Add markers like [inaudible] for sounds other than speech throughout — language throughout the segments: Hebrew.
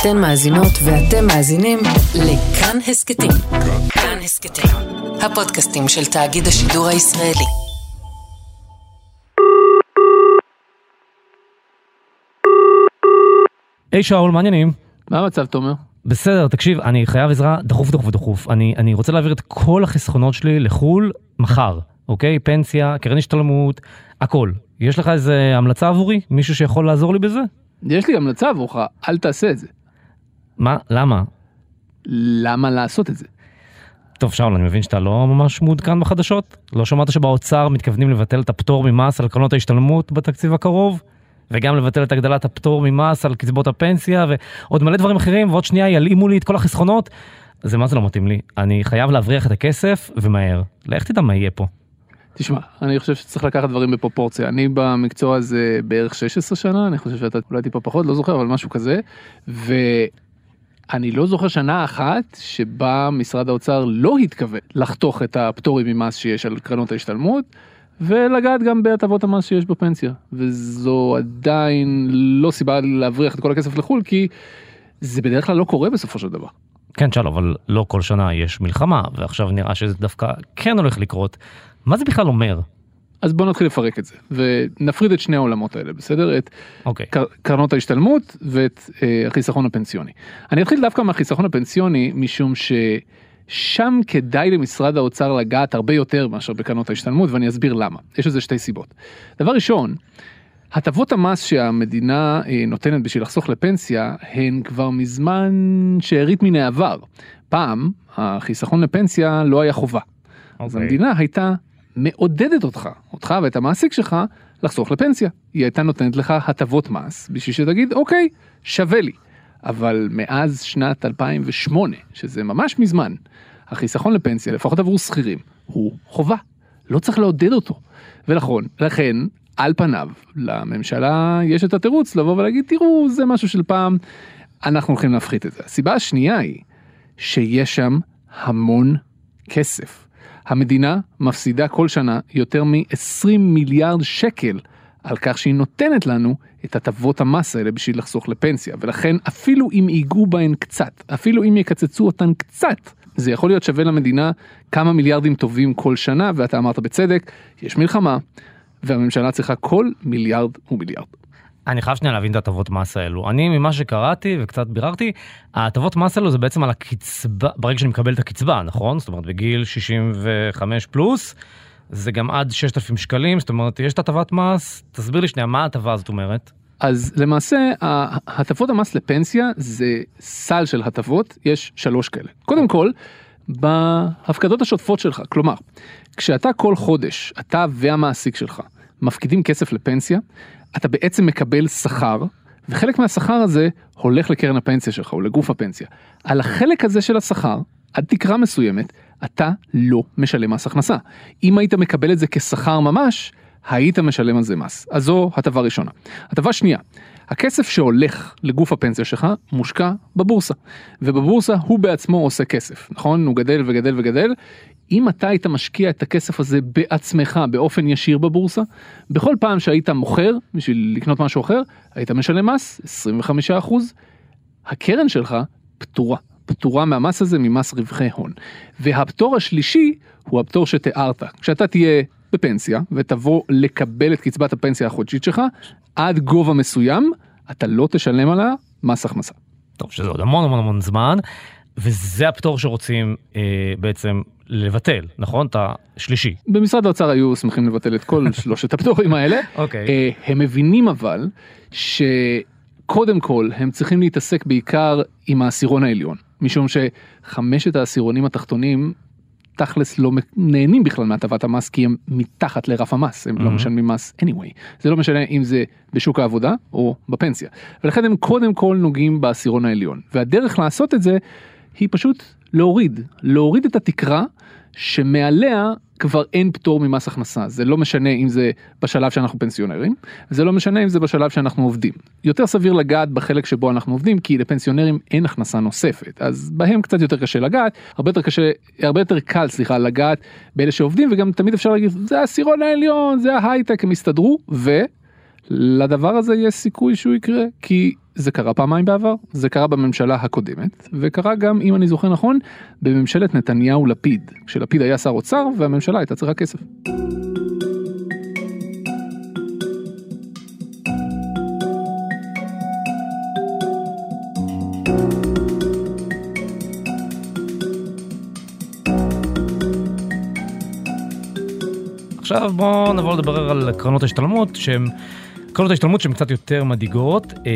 אתן מאזינות ואתם מאזינים לכאן הסכתים. כאן הסכתים, הפודקאסטים של תאגיד השידור הישראלי. היי שאול, מה העניינים? מה המצב תומר? בסדר, תקשיב, אני חייב עזרה דחוף דחוף דחוף. אני, אני רוצה להעביר את כל החסכונות שלי לחו"ל מחר, אוקיי? פנסיה, קרן השתלמות, הכל. יש לך איזה המלצה עבורי? מישהו שיכול לעזור לי בזה? יש לי המלצה עבורך, אל תעשה את זה. מה? למה? למה לעשות את זה? טוב, שאול, אני מבין שאתה לא ממש מעודכן בחדשות? לא שמעת שבאוצר מתכוונים לבטל את הפטור ממס על קרנות ההשתלמות בתקציב הקרוב? וגם לבטל את הגדלת הפטור ממס על קצבאות הפנסיה ועוד מלא דברים אחרים ועוד שנייה ילאימו לי את כל החסכונות. זה מה זה לא מתאים לי, אני חייב להבריח את הכסף ומהר. לך תדע מה יהיה פה. תשמע, אני חושב שצריך לקחת דברים בפרופורציה. אני במקצוע הזה בערך 16 שנה, אני חושב שאתה אולי טיפה פחות, לא זוכר, אבל משהו כזה. ואני לא זוכר שנה אחת שבה משרד האוצר לא התכוון לחתוך את הפטורים ממס שיש על קרנות ההשתלמות. ולגעת גם בהטבות המס שיש בפנסיה וזו עדיין לא סיבה להבריח את כל הכסף לחו"ל כי זה בדרך כלל לא קורה בסופו של דבר. כן, שלום, אבל לא כל שנה יש מלחמה ועכשיו נראה שזה דווקא כן הולך לקרות. מה זה בכלל אומר? אז בוא נתחיל לפרק את זה ונפריד את שני העולמות האלה בסדר את okay. אוקיי. קרנות ההשתלמות ואת אה, החיסכון הפנסיוני. אני אתחיל דווקא מהחיסכון הפנסיוני משום ש... שם כדאי למשרד האוצר לגעת הרבה יותר מאשר בקרנות ההשתלמות ואני אסביר למה. יש לזה שתי סיבות. דבר ראשון, הטבות המס שהמדינה אה, נותנת בשביל לחסוך לפנסיה הן כבר מזמן שארית מן העבר. פעם החיסכון לפנסיה לא היה חובה. Okay. אז אוקיי. המדינה הייתה מעודדת אותך, אותך ואת המעסיק שלך לחסוך לפנסיה. היא הייתה נותנת לך הטבות מס בשביל שתגיד אוקיי שווה לי. אבל מאז שנת 2008 שזה ממש מזמן החיסכון לפנסיה לפחות עבור שכירים הוא חובה לא צריך לעודד אותו ולכן לכן על פניו לממשלה יש את התירוץ לבוא ולהגיד תראו זה משהו של פעם אנחנו הולכים להפחית את זה הסיבה השנייה היא שיש שם המון כסף המדינה מפסידה כל שנה יותר מ-20 מיליארד שקל על כך שהיא נותנת לנו את הטבות המס האלה בשביל לחסוך לפנסיה ולכן אפילו אם ייגעו בהן קצת אפילו אם יקצצו אותן קצת זה יכול להיות שווה למדינה כמה מיליארדים טובים כל שנה ואתה אמרת בצדק יש מלחמה והממשלה צריכה כל מיליארד ומיליארד. אני חייב שנייה להבין את הטבות מס האלו. אני ממה שקראתי וקצת ביררתי, ההטבות מס האלו זה בעצם על הקצבה, ברגע שאני מקבל את הקצבה, נכון? זאת אומרת בגיל 65 פלוס, זה גם עד 6,000 שקלים, זאת אומרת, יש את הטבת מס, תסביר לי שנייה, מה ההטבה הזאת אומרת? אז למעשה, הטבות המס לפנסיה זה סל של הטבות, יש שלוש כאלה. קודם כל, בהפקדות השוטפות שלך, כלומר, כשאתה כל חודש, אתה והמעסיק שלך, מפקידים כסף לפנסיה, אתה בעצם מקבל שכר, וחלק מהשכר הזה הולך לקרן הפנסיה שלך או לגוף הפנסיה. על החלק הזה של השכר, עד תקרה מסוימת, אתה לא משלם מס הכנסה. אם היית מקבל את זה כשכר ממש, היית משלם על זה מס. אז זו הטבה ראשונה. הטבה שנייה, הכסף שהולך לגוף הפנסיה שלך מושקע בבורסה. ובבורסה הוא בעצמו עושה כסף, נכון? הוא גדל וגדל וגדל. אם אתה היית משקיע את הכסף הזה בעצמך באופן ישיר בבורסה, בכל פעם שהיית מוכר בשביל לקנות משהו אחר, היית משלם מס 25%. הקרן שלך פטורה. פטורה מהמס הזה ממס רווחי הון. והפטור השלישי הוא הפטור שתיארת. כשאתה תהיה בפנסיה ותבוא לקבל את קצבת הפנסיה החודשית שלך, עד גובה מסוים, אתה לא תשלם עליה מס הכנסה. טוב, שזה עוד המון המון המון זמן, וזה הפטור שרוצים אה, בעצם לבטל, נכון? את השלישי. במשרד האוצר היו שמחים לבטל את כל [laughs] שלושת הפטורים האלה. אוקיי. Okay. אה, הם מבינים אבל שקודם כל הם צריכים להתעסק בעיקר עם העשירון העליון. משום שחמשת העשירונים התחתונים תכלס לא נהנים בכלל מהטבת המס כי הם מתחת לרף המס הם mm-hmm. לא משלמים מס anyway זה לא משנה אם זה בשוק העבודה או בפנסיה ולכן הם קודם כל נוגעים בעשירון העליון והדרך לעשות את זה היא פשוט להוריד להוריד את התקרה שמעליה כבר אין פטור ממס הכנסה. זה לא משנה אם זה בשלב שאנחנו פנסיונרים זה לא משנה אם זה בשלב שאנחנו עובדים. יותר סביר לגעת בחלק שבו אנחנו עובדים כי לפנסיונרים אין הכנסה נוספת. אז בהם קצת יותר קשה לגעת הרבה יותר קשה הרבה יותר קל סליחה לגעת באלה שעובדים וגם תמיד אפשר להגיד זה העשירון העליון זה ההייטק הם יסתדרו לדבר הזה יש סיכוי שהוא יקרה, כי זה קרה פעמיים בעבר, זה קרה בממשלה הקודמת, וקרה גם, אם אני זוכר נכון, בממשלת נתניהו-לפיד, כשלפיד היה שר אוצר והממשלה הייתה צריכה כסף. עכשיו בואו נבוא לדבר על קרנות השתלמות שהן קרנות ההשתלמות שהן קצת יותר מדאיגות. אה,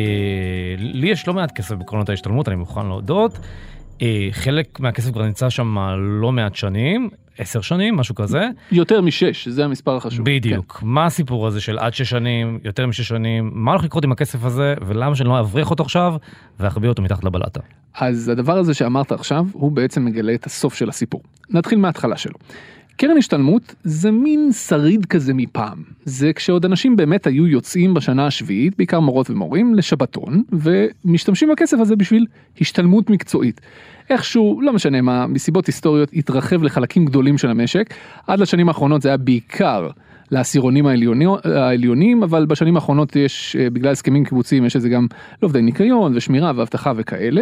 לי יש לא מעט כסף בקרנות ההשתלמות, אני מוכן להודות. אה, חלק מהכסף כבר נמצא שם לא מעט שנים, עשר שנים, משהו כזה. יותר משש, זה המספר החשוב. בדיוק. כן. מה הסיפור הזה של עד שש שנים, יותר משש שנים, מה הולך לקרות עם הכסף הזה, ולמה שאני לא אבריח אותו עכשיו ואחביא אותו מתחת לבלטה? אז הדבר הזה שאמרת עכשיו, הוא בעצם מגלה את הסוף של הסיפור. נתחיל מההתחלה שלו. קרן השתלמות זה מין שריד כזה מפעם. זה כשעוד אנשים באמת היו יוצאים בשנה השביעית, בעיקר מורות ומורים, לשבתון, ומשתמשים בכסף הזה בשביל השתלמות מקצועית. איכשהו, לא משנה מה, מסיבות היסטוריות התרחב לחלקים גדולים של המשק. עד לשנים האחרונות זה היה בעיקר לעשירונים העליונים, אבל בשנים האחרונות יש, אה, בגלל הסכמים קיבוציים, יש איזה גם לעובדי ניקיון ושמירה ואבטחה וכאלה.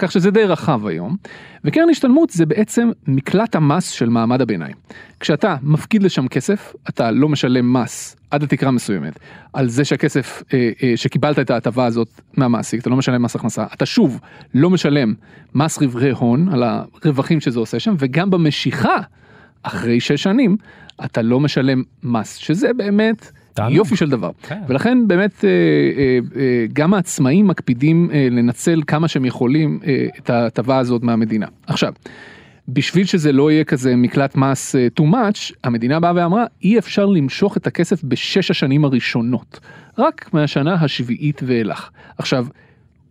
כך שזה די רחב היום. וקרן השתלמות זה בעצם מקלט המס של מעמד הביניים. כשאתה מפקיד לשם כסף, אתה לא משלם מס עד לתקרה מסוימת על זה שהכסף, אה, אה, שקיבלת את ההטבה הזאת מהמעסיק, אתה לא משלם מס הכנסה, אתה שוב לא משלם מס רווחי הון על הרווחים שזה עושה שם, וגם במשיכה אחרי שש שנים, אתה לא משלם מס, שזה באמת... יופי של דבר. כן. ולכן באמת אה, אה, אה, גם העצמאים מקפידים לנצל כמה שהם יכולים את ההטבה הזאת מהמדינה. עכשיו, בשביל שזה לא יהיה כזה מקלט מס too much, המדינה באה ואמרה אי אפשר למשוך את הכסף בשש השנים הראשונות, רק מהשנה השביעית ואילך. עכשיו,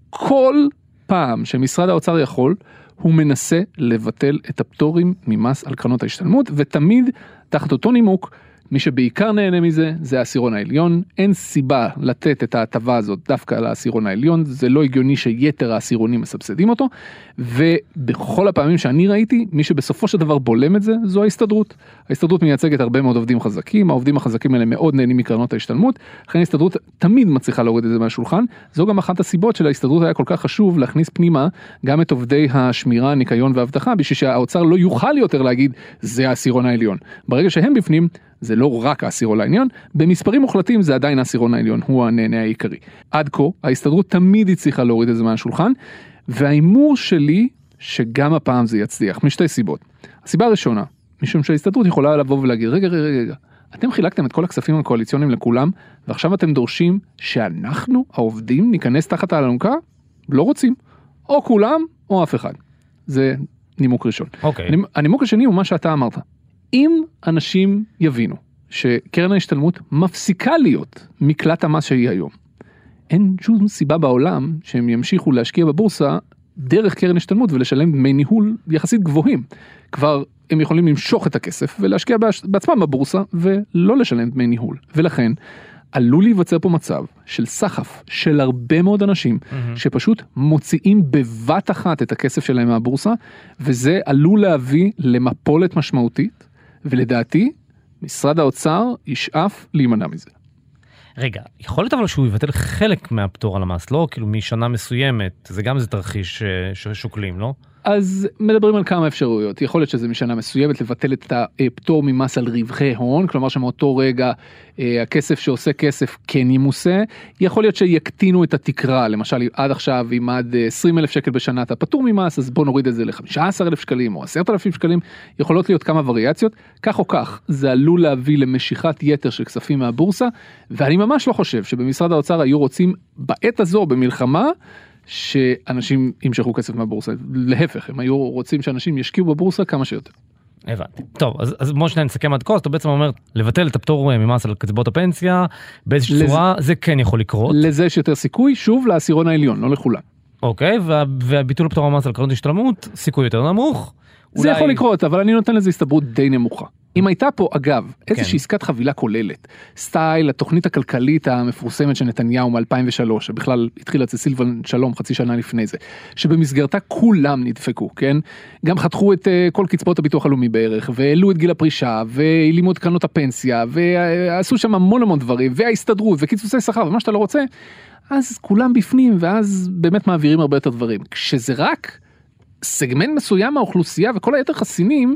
כל פעם שמשרד האוצר יכול, הוא מנסה לבטל את הפטורים ממס על קרנות ההשתלמות, ותמיד תחת אותו נימוק מי שבעיקר נהנה מזה זה העשירון העליון, אין סיבה לתת את ההטבה הזאת דווקא לעשירון העליון, זה לא הגיוני שיתר העשירונים מסבסדים אותו, ובכל הפעמים שאני ראיתי, מי שבסופו של דבר בולם את זה, זו ההסתדרות. ההסתדרות מייצגת הרבה מאוד עובדים חזקים, העובדים החזקים האלה מאוד נהנים מקרנות ההשתלמות, לכן ההסתדרות תמיד מצליחה להוריד את זה מהשולחן, זו גם אחת הסיבות שלהסתדרות היה כל כך חשוב להכניס פנימה גם את עובדי השמירה, הניקיון והאבטחה, בשביל שהאוצר לא יוכל יותר להגיד זה העשירון העליון. ברגע שהם בפנים, זה לא רק העשירון העליון, במספרים מוחלטים זה עדיין העשירון העליון, הוא הנהנה העיקרי. עד כה, ההסתדרות תמיד הצליחה להוריד את זה מהשולחן, וההימור שלי, שגם הפעם זה יצליח, משתי סיבות. הסיבה הראשונה, משום שההסתדרות יכולה לבוא ולהגיד, רגע, רגע, רגע, אתם חילקתם את כל הכספים הקואליציוניים לכולם, ועכשיו אתם דורשים שאנחנו, העובדים, ניכנס תחת האלונקה? לא רוצים. או כולם, או אף אחד. זה נימוק ראשון. אוקיי. Okay. הנימוק השני הוא מה שאתה אמרת. אם אנשים יבינו שקרן ההשתלמות מפסיקה להיות מקלט המס שהיא היום, אין שום סיבה בעולם שהם ימשיכו להשקיע בבורסה דרך קרן השתלמות ולשלם דמי ניהול יחסית גבוהים. כבר הם יכולים למשוך את הכסף ולהשקיע בעצמם בבורסה ולא לשלם דמי ניהול. ולכן עלול להיווצר פה מצב של סחף של הרבה מאוד אנשים mm-hmm. שפשוט מוציאים בבת אחת את הכסף שלהם מהבורסה וזה עלול להביא למפולת משמעותית ולדעתי, משרד האוצר ישאף להימנע מזה. רגע, יכול להיות אבל שהוא יבטל חלק מהפטור על המס, לא כאילו משנה מסוימת, זה גם איזה תרחיש אה, ששוקלים, לא? אז מדברים על כמה אפשרויות, יכול להיות שזה משנה מסוימת לבטל את הפטור ממס על רווחי הון, כלומר שמאותו רגע אה, הכסף שעושה כסף כן ימוסה, יכול להיות שיקטינו את התקרה, למשל עד עכשיו אם עד 20 אלף שקל בשנה אתה פטור ממס, אז בוא נוריד את זה ל-15 אלף שקלים או 10 אלפים שקלים, יכולות להיות כמה וריאציות, כך או כך זה עלול להביא למשיכת יתר של כספים מהבורסה, ואני ממש לא חושב שבמשרד האוצר היו רוצים בעת הזו במלחמה, שאנשים ימשכו כסף מהבורסה, להפך, הם היו רוצים שאנשים ישקיעו בבורסה כמה שיותר. הבנתי. טוב, אז, אז בוא שניה נסכם עד כה, אז אתה בעצם אומר לבטל את הפטור ממס על קצבאות הפנסיה, באיזושהי לזה, צורה זה כן יכול לקרות. לזה יש יותר סיכוי, שוב לעשירון העליון, לא לכולם. אוקיי, וה, והביטול הפטור ממס על קרנות השתלמות, סיכוי יותר נמוך. זה אולי- יכול לקרות, אבל אני נותן לזה הסתברות די נמוכה. אם הייתה פה, אגב, איזושהי כן. עסקת חבילה כוללת, סטייל התוכנית הכלכלית המפורסמת של נתניהו מ-2003, שבכלל התחילה אצל סילבן שלום חצי שנה לפני זה, שבמסגרתה כולם נדפקו, כן? גם חתכו את אה, כל קצבאות הביטוח הלאומי בערך, והעלו את גיל הפרישה, והעלימו את קרנות הפנסיה, ועשו שם המון המון דברים, וההסתדרות, וקיצוצי שכר, ומה שאתה לא רוצה, אז כולם בפנים, ואז באמת מעבירים הרבה יותר דברים. כשזה רק סגמנט מסוים מהאוכלוסייה וכל היתר חסינים,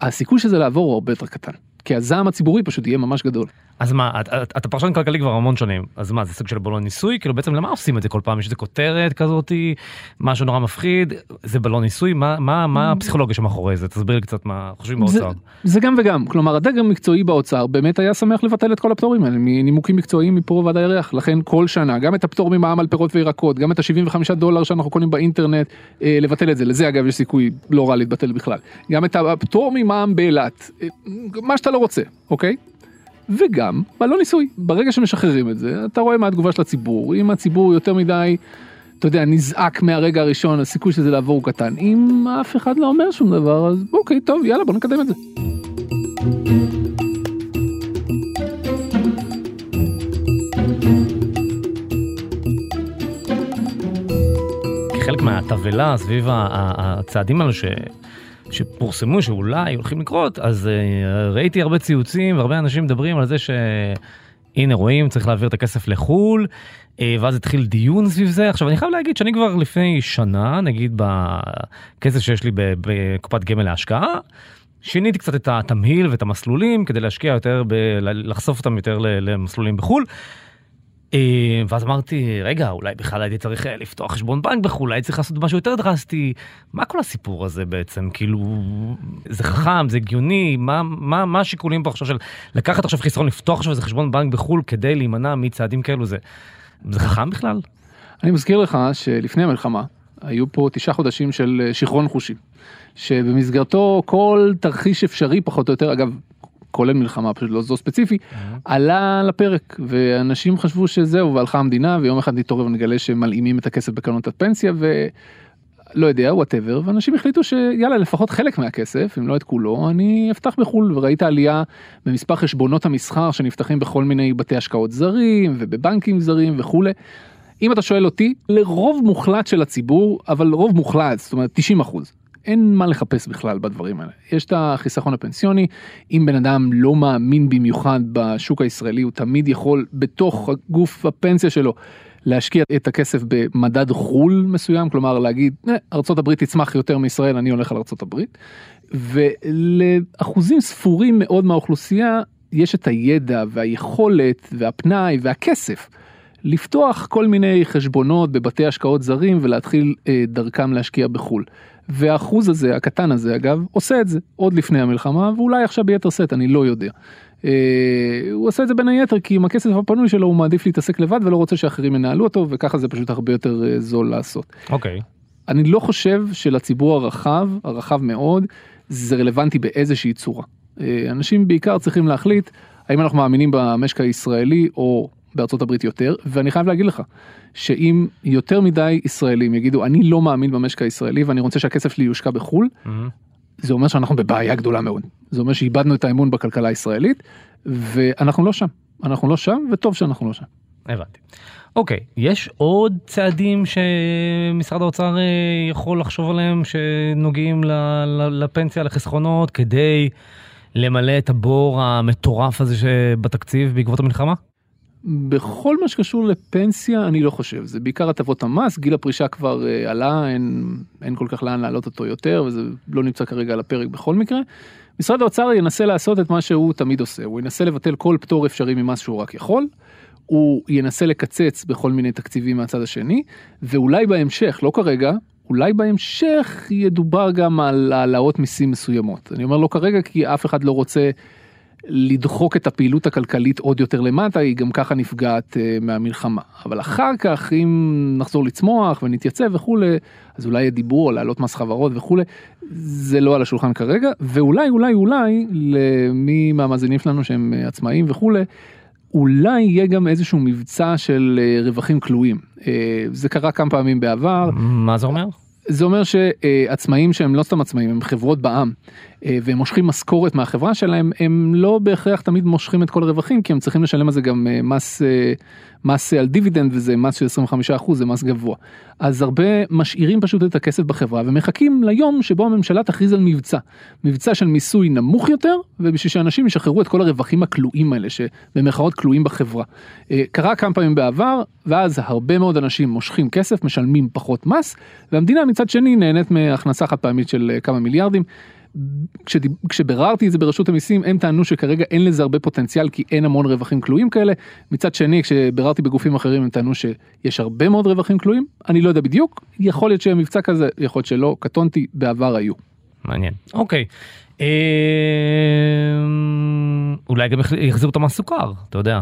הסיכוי שזה לעבור הוא הרבה יותר קטן. כי הזעם הציבורי פשוט יהיה ממש גדול. אז מה, אתה, אתה פרשן כלכלי כבר המון שנים, אז מה, זה סוג של בלון ניסוי? כאילו בעצם למה עושים את זה כל פעם? יש איזה כותרת כזאתי, משהו נורא מפחיד, זה בלון ניסוי? מה, מה, מה הפסיכולוגיה שמאחורי זה? תסביר לי קצת מה חושבים זה, באוצר. זה גם וגם, כלומר הדרג המקצועי באוצר באמת היה שמח לבטל את כל הפטורים האלה מנימוקים מקצועיים מפה ועד הירח, לכן כל שנה גם את הפטור ממע"מ על פירות וירקות, גם את ה-75 דולר שאנחנו קונים באינטרנט, אה, לבטל את זה, לזה אגב יש סיכוי לא רע להתבטל בכלל, גם את הפטור ממע"מ באילת, אה, מה שאתה לא רוצה, אוקיי? וגם בלון ניסוי, ברגע שמשחררים את זה, אתה רואה מה התגובה של הציבור, אם הציבור יותר מדי, אתה יודע, נזעק מהרגע הראשון, הסיכוי שזה לעבור הוא קטן. אם אף אחד לא אומר שום דבר, אז אוקיי, טוב, יאללה, בוא נקדם את זה. כחלק מהתבהלה סביב הצעדים האלו ש... שפורסמו שאולי הולכים לקרות, אז uh, ראיתי הרבה ציוצים והרבה אנשים מדברים על זה שהנה רואים צריך להעביר את הכסף לחו"ל, uh, ואז התחיל דיון סביב זה. עכשיו אני חייב להגיד שאני כבר לפני שנה, נגיד בכסף שיש לי בקופת גמל להשקעה, שיניתי קצת את התמהיל ואת המסלולים כדי להשקיע יותר, ב- לחשוף אותם יותר למסלולים בחו"ל. אה, ואז אמרתי, רגע, אולי בכלל הייתי צריך אה, לפתוח חשבון בנק בחו"ל, הייתי צריך לעשות משהו יותר דרסטי. מה כל הסיפור הזה בעצם? כאילו, זה חכם, זה הגיוני, מה, מה, מה השיקולים פה עכשיו של לקחת עכשיו חיסרון, לפתוח עכשיו איזה חשבון בנק בחו"ל כדי להימנע מצעדים כאלו, זה, זה חכם בכלל? אני מזכיר לך שלפני המלחמה היו פה תשעה חודשים של אה, שיכרון חושי, שבמסגרתו כל תרחיש אפשרי פחות או יותר, אגב, כולל מלחמה, פשוט לא זו ספציפי, עלה לפרק, ואנשים חשבו שזהו, והלכה המדינה, ויום אחד נתעורר ונגלה שמלאימים את הכסף בקרנות הפנסיה, ולא יודע, וואטאבר, ואנשים החליטו שיאללה, לפחות חלק מהכסף, אם לא את כולו, אני אפתח בחו"ל, וראית עלייה במספר חשבונות המסחר שנפתחים בכל מיני בתי השקעות זרים, ובבנקים זרים וכולי. אם אתה שואל אותי, לרוב מוחלט של הציבור, אבל רוב מוחלט, זאת אומרת 90 אחוז, אין מה לחפש בכלל בדברים האלה. יש את החיסכון הפנסיוני, אם בן אדם לא מאמין במיוחד בשוק הישראלי, הוא תמיד יכול בתוך גוף הפנסיה שלו להשקיע את הכסף במדד חו"ל מסוים, כלומר להגיד, "אה, הברית תצמח יותר מישראל, אני הולך על הברית. ולאחוזים ספורים מאוד מהאוכלוסייה יש את הידע והיכולת והפנאי והכסף לפתוח כל מיני חשבונות בבתי השקעות זרים ולהתחיל אה, דרכם להשקיע בחו"ל. והאחוז הזה, הקטן הזה אגב, עושה את זה עוד לפני המלחמה ואולי עכשיו ביתר שאת, אני לא יודע. אה, הוא עושה את זה בין היתר כי עם הכסף הפנוי שלו הוא מעדיף להתעסק לבד ולא רוצה שאחרים ינהלו אותו וככה זה פשוט הרבה יותר אה, זול לעשות. אוקיי. אני לא חושב שלציבור הרחב, הרחב מאוד, זה רלוונטי באיזושהי צורה. אה, אנשים בעיקר צריכים להחליט האם אנחנו מאמינים במשק הישראלי או בארצות הברית יותר, ואני חייב להגיד לך שאם יותר מדי ישראלים יגידו אני לא מאמין במשק הישראלי ואני רוצה שהכסף שלי יושקע בחו"ל, מהמם. זה אומר שאנחנו בבעיה גדולה מאוד. זה אומר שאיבדנו את האמון בכלכלה הישראלית, ואנחנו לא שם. אנחנו לא שם, וטוב שאנחנו לא שם. הבנתי. אוקיי, יש עוד צעדים שמשרד האוצר אה, יכול לחשוב עליהם שנוגעים לפנסיה, לחסכונות, כדי למלא את הבור המטורף הזה שבתקציב בעקבות המלחמה? בכל מה שקשור לפנסיה אני לא חושב זה בעיקר הטבות המס גיל הפרישה כבר uh, עלה אין אין כל כך לאן להעלות אותו יותר וזה לא נמצא כרגע על הפרק בכל מקרה. משרד האוצר ינסה לעשות את מה שהוא תמיד עושה הוא ינסה לבטל כל פטור אפשרי ממס שהוא רק יכול. הוא ינסה לקצץ בכל מיני תקציבים מהצד השני ואולי בהמשך לא כרגע אולי בהמשך ידובר גם על העלאות מיסים מסוימות אני אומר לא כרגע כי אף אחד לא רוצה. לדחוק את הפעילות הכלכלית עוד יותר למטה היא גם ככה נפגעת uh, מהמלחמה אבל אחר כך אם נחזור לצמוח ונתייצב וכולי אז אולי יהיה דיבור על להעלות מס חברות וכולי זה לא על השולחן כרגע ואולי אולי אולי למי מהמאזינים שלנו שהם uh, עצמאים וכולי. אולי יהיה גם איזשהו מבצע של uh, רווחים כלואים זה קרה כמה פעמים בעבר מה זה אומר? זה אומר שעצמאים שהם לא סתם עצמאים, הם חברות בע"מ, אה, והם מושכים משכורת מהחברה שלהם, הם לא בהכרח תמיד מושכים את כל הרווחים, כי הם צריכים לשלם על זה גם אה, מס, אה, מס על דיבידנד, וזה מס של 25%, זה מס גבוה. אז הרבה משאירים פשוט את הכסף בחברה, ומחכים ליום שבו הממשלה תכריז על מבצע. מבצע של מיסוי נמוך יותר, ובשביל שאנשים ישחררו את כל הרווחים הכלואים האלה, שבמרכאות כלואים בחברה. קרה כמה פעמים בעבר, ואז הרבה מאוד אנשים מושכים כסף, משלמים פחות מס, והמדינה מצד שני נהנית מהכנסה חד פעמית של כמה מיליארדים. כשביררתי את זה ברשות המיסים הם טענו שכרגע אין לזה הרבה פוטנציאל כי אין המון רווחים כלואים כאלה. מצד שני כשביררתי בגופים אחרים הם טענו שיש הרבה מאוד רווחים כלואים אני לא יודע בדיוק יכול להיות שיהיה מבצע כזה יכול להיות שלא קטונתי בעבר היו. מעניין אוקיי. אה... אולי גם יחזירו את המס סוכר אתה יודע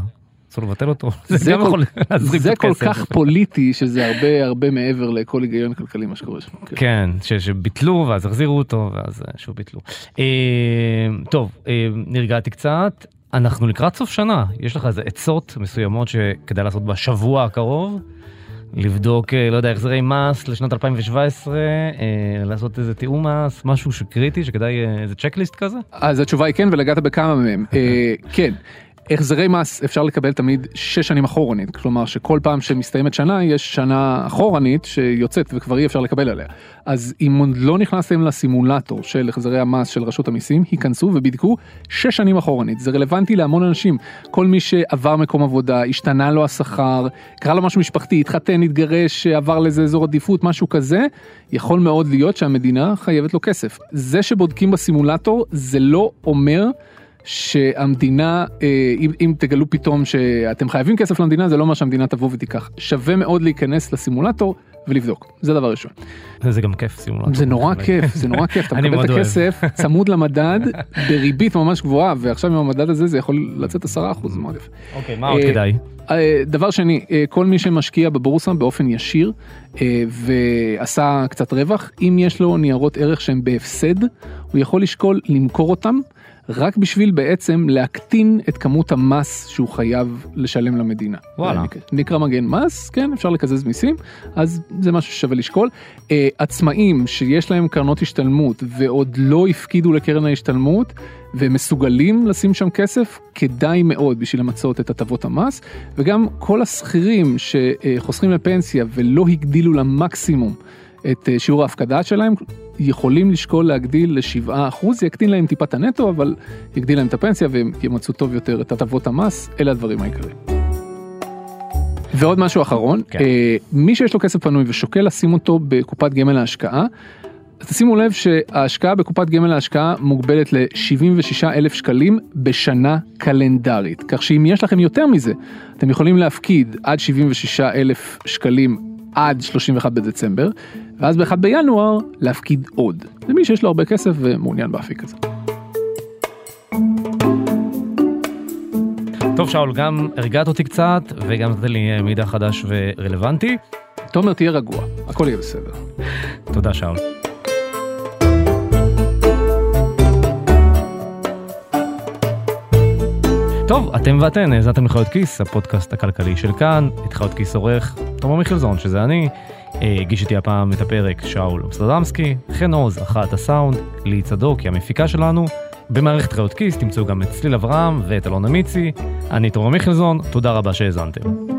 אסור לבטל אותו. [laughs] זה, גם יכול להזרים זה כל כך פוליטי שזה הרבה הרבה מעבר לכל היגיון כלכלי מה שקורה שם. כן, כן שביטלו ואז החזירו אותו ואז אה, שוב ביטלו. אה, טוב, אה, נרגעתי קצת. אנחנו לקראת סוף שנה, יש לך איזה עצות מסוימות שכדאי לעשות בשבוע הקרוב? לבדוק, לא יודע, החזרי מס לשנת 2017, לעשות איזה תיאום מס, משהו שקריטי, שכדאי איזה צ'קליסט כזה? אז התשובה היא כן, ולגעת בכמה מהם. [laughs] כן, החזרי מס אפשר לקבל תמיד שש שנים אחורנית, כלומר שכל פעם שמסתיימת שנה יש שנה אחורנית שיוצאת וכבר אי אפשר לקבל עליה. אז אם עוד לא נכנסתם לסימולטור של החזרי המס של רשות המיסים, היכנסו ובדקו שש שנים אחורנית. זה רלוונטי להמון אנשים, כל מי שעבר מקום עבודה, השתנה לו השכר, קרה לו משהו משפחתי, התחתן, התגרש, עבר לאיזה אזור עדיפות, משהו כזה, יכול מאוד להיות שהמדינה חייבת לו כסף. זה שבודקים בסימולטור זה לא אומר שהמדינה, אה, אם, אם תגלו פתאום שאתם חייבים כסף למדינה, זה לא מה שהמדינה תבוא ותיקח. שווה מאוד להיכנס לסימולטור ולבדוק, זה דבר ראשון. זה גם כיף סימולטור. זה נורא כיף, זה נורא כיף, אתה מקבל את הכסף [laughs] צמוד למדד בריבית ממש גבוהה, ועכשיו עם המדד הזה זה יכול לצאת 10% זה מאוד יפה. אוקיי, מה עוד אה, כדאי? אה, דבר שני, כל מי שמשקיע בבורסה באופן ישיר ועשה קצת רווח, אם יש לו ניירות ערך שהם בהפסד, הוא יכול לשקול למכור אותם. רק בשביל בעצם להקטין את כמות המס שהוא חייב לשלם למדינה. וואלה. נקרא מגן מס, כן, אפשר לקזז מיסים, אז זה משהו ששווה לשקול. Uh, עצמאים שיש להם קרנות השתלמות ועוד לא הפקידו לקרן ההשתלמות, ומסוגלים לשים שם כסף, כדאי מאוד בשביל למצות את הטבות המס, וגם כל השכירים שחוסכים לפנסיה ולא הגדילו למקסימום את אה, שיעור ההפקדה שלהם, יכולים לשקול להגדיל ל-7%, זה יקטין להם טיפה את הנטו, אבל יגדיל להם את הפנסיה והם ימצאו טוב יותר את הטבות המס, אלה הדברים העיקריים. ועוד משהו אחרון, כן. אה, מי שיש לו כסף פנוי ושוקל לשים אותו בקופת גמל להשקעה, תשימו לב שההשקעה בקופת גמל להשקעה מוגבלת ל-76 אלף שקלים בשנה קלנדרית, כך שאם יש לכם יותר מזה, אתם יכולים להפקיד עד 76 אלף שקלים עד 31 בדצמבר, ואז ב-1 בינואר להפקיד עוד, למי שיש לו הרבה כסף ומעוניין באפיק הזה. טוב שאול, גם הרגעת אותי קצת וגם נתת לי מידע חדש ורלוונטי. תומר תהיה רגוע, הכל יהיה בסדר. תודה שאול. טוב, אתם ואתן האזנתם לחיות כיס, הפודקאסט הכלכלי של כאן, את חיות כיס עורך תומר מיכלזון, שזה אני. אה, הגיש איתי הפעם את הפרק שאול אמסטרדמסקי, חן עוז, אחת הסאונד, לי צדוק, היא המפיקה שלנו. במערכת חיות כיס תמצאו גם את צליל אברהם ואת אלונה מיצי. אני תומר מיכלזון, תודה רבה שהאזנתם.